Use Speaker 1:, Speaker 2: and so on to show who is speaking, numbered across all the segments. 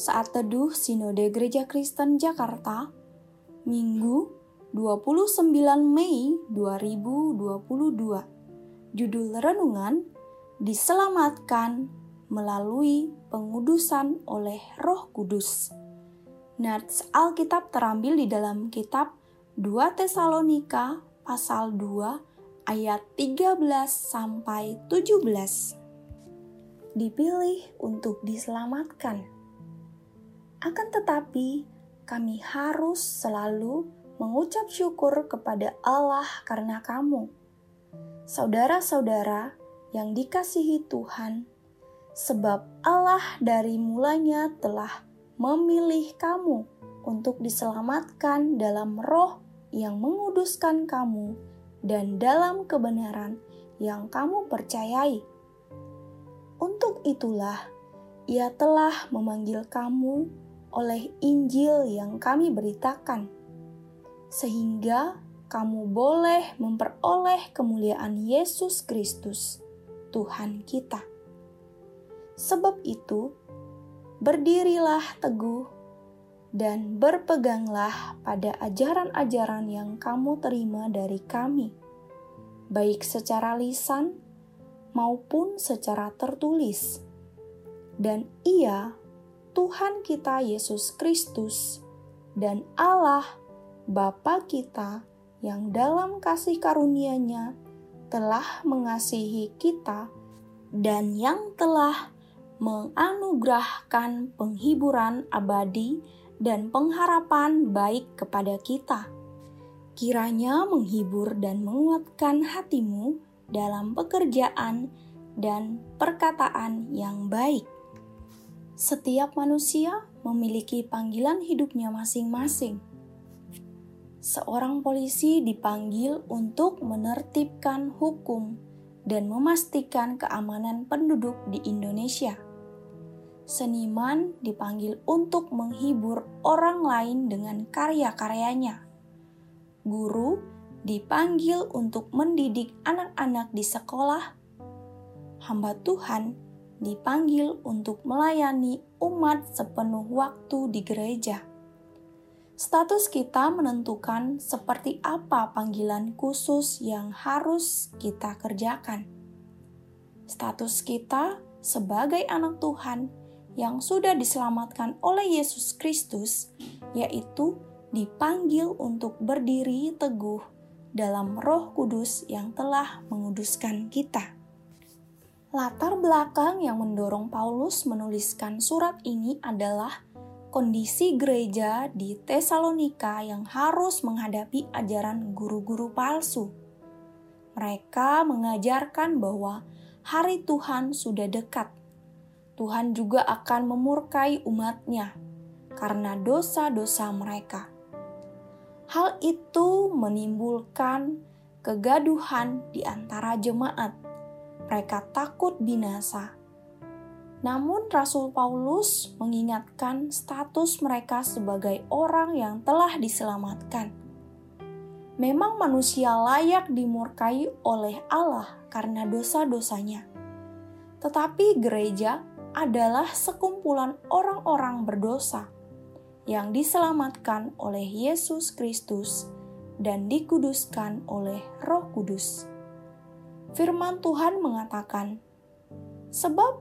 Speaker 1: saat teduh Sinode Gereja Kristen Jakarta, Minggu 29 Mei 2022. Judul renungan Diselamatkan melalui pengudusan oleh Roh Kudus. Nats Alkitab terambil di dalam kitab 2 Tesalonika pasal 2 ayat 13 sampai 17 dipilih untuk diselamatkan. Akan tetapi, kami harus selalu mengucap syukur kepada Allah karena kamu, saudara-saudara yang dikasihi Tuhan, sebab Allah dari mulanya telah memilih kamu untuk diselamatkan dalam roh yang menguduskan kamu dan dalam kebenaran yang kamu percayai. Untuk itulah ia telah memanggil kamu oleh Injil yang kami beritakan, sehingga kamu boleh memperoleh kemuliaan Yesus Kristus, Tuhan kita. Sebab itu, berdirilah teguh dan berpeganglah pada ajaran-ajaran yang kamu terima dari kami, baik secara lisan maupun secara tertulis. Dan Ia, Tuhan kita Yesus Kristus, dan Allah, Bapa kita yang dalam kasih karunia-Nya telah mengasihi kita dan yang telah menganugerahkan penghiburan abadi dan pengharapan baik kepada kita. Kiranya menghibur dan menguatkan hatimu dalam pekerjaan dan perkataan yang baik. Setiap manusia memiliki panggilan hidupnya masing-masing. Seorang polisi dipanggil untuk menertibkan hukum dan memastikan keamanan penduduk di Indonesia. Seniman dipanggil untuk menghibur orang lain dengan karya-karyanya. Guru dipanggil untuk mendidik anak-anak di sekolah, hamba Tuhan dipanggil untuk melayani umat sepenuh waktu di gereja. Status kita menentukan seperti apa panggilan khusus yang harus kita kerjakan. Status kita sebagai anak Tuhan yang sudah diselamatkan oleh Yesus Kristus, yaitu dipanggil untuk berdiri teguh dalam Roh Kudus yang telah menguduskan kita. Latar belakang yang mendorong Paulus menuliskan surat ini adalah kondisi gereja di Tesalonika yang harus menghadapi ajaran guru-guru palsu. Mereka mengajarkan bahwa hari Tuhan sudah dekat. Tuhan juga akan memurkai umatnya karena dosa-dosa mereka. Hal itu menimbulkan kegaduhan di antara jemaat. Mereka takut binasa. Namun, Rasul Paulus mengingatkan status mereka sebagai orang yang telah diselamatkan. Memang manusia layak dimurkai oleh Allah karena dosa-dosanya, tetapi gereja adalah sekumpulan orang-orang berdosa yang diselamatkan oleh Yesus Kristus dan dikuduskan oleh Roh Kudus. Firman Tuhan mengatakan, "Sebab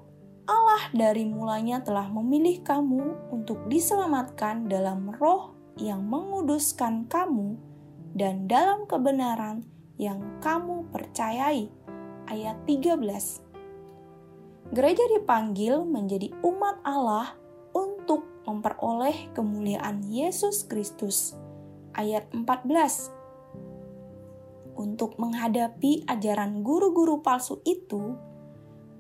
Speaker 1: Allah dari mulanya telah memilih kamu untuk diselamatkan dalam roh yang menguduskan kamu dan dalam kebenaran yang kamu percayai." Ayat 13. Gereja dipanggil menjadi umat Allah untuk memperoleh kemuliaan Yesus Kristus. Ayat 14 Untuk menghadapi ajaran guru-guru palsu itu,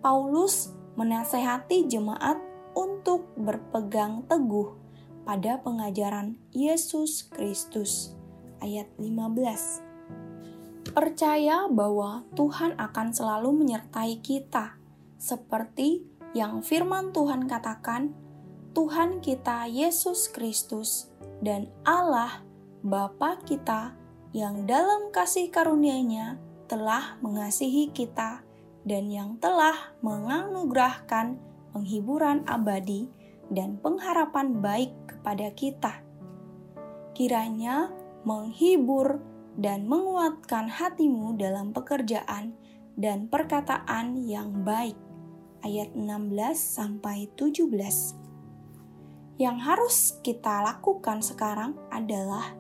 Speaker 1: Paulus menasehati jemaat untuk berpegang teguh pada pengajaran Yesus Kristus. Ayat 15 Percaya bahwa Tuhan akan selalu menyertai kita, seperti yang firman Tuhan katakan Tuhan kita Yesus Kristus dan Allah Bapa kita yang dalam kasih karunia-Nya telah mengasihi kita dan yang telah menganugerahkan penghiburan abadi dan pengharapan baik kepada kita. Kiranya menghibur dan menguatkan hatimu dalam pekerjaan dan perkataan yang baik. Ayat 16 sampai 17. Yang harus kita lakukan sekarang adalah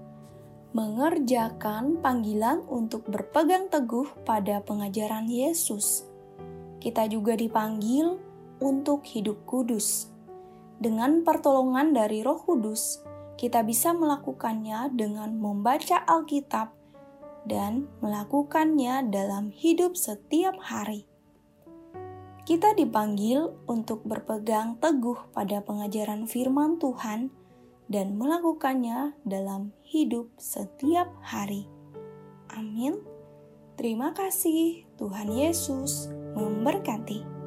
Speaker 1: mengerjakan panggilan untuk berpegang teguh pada pengajaran Yesus. Kita juga dipanggil untuk hidup kudus. Dengan pertolongan dari Roh Kudus, kita bisa melakukannya dengan membaca Alkitab dan melakukannya dalam hidup setiap hari. Kita dipanggil untuk berpegang teguh pada pengajaran firman Tuhan dan melakukannya dalam hidup setiap hari. Amin. Terima kasih, Tuhan Yesus memberkati.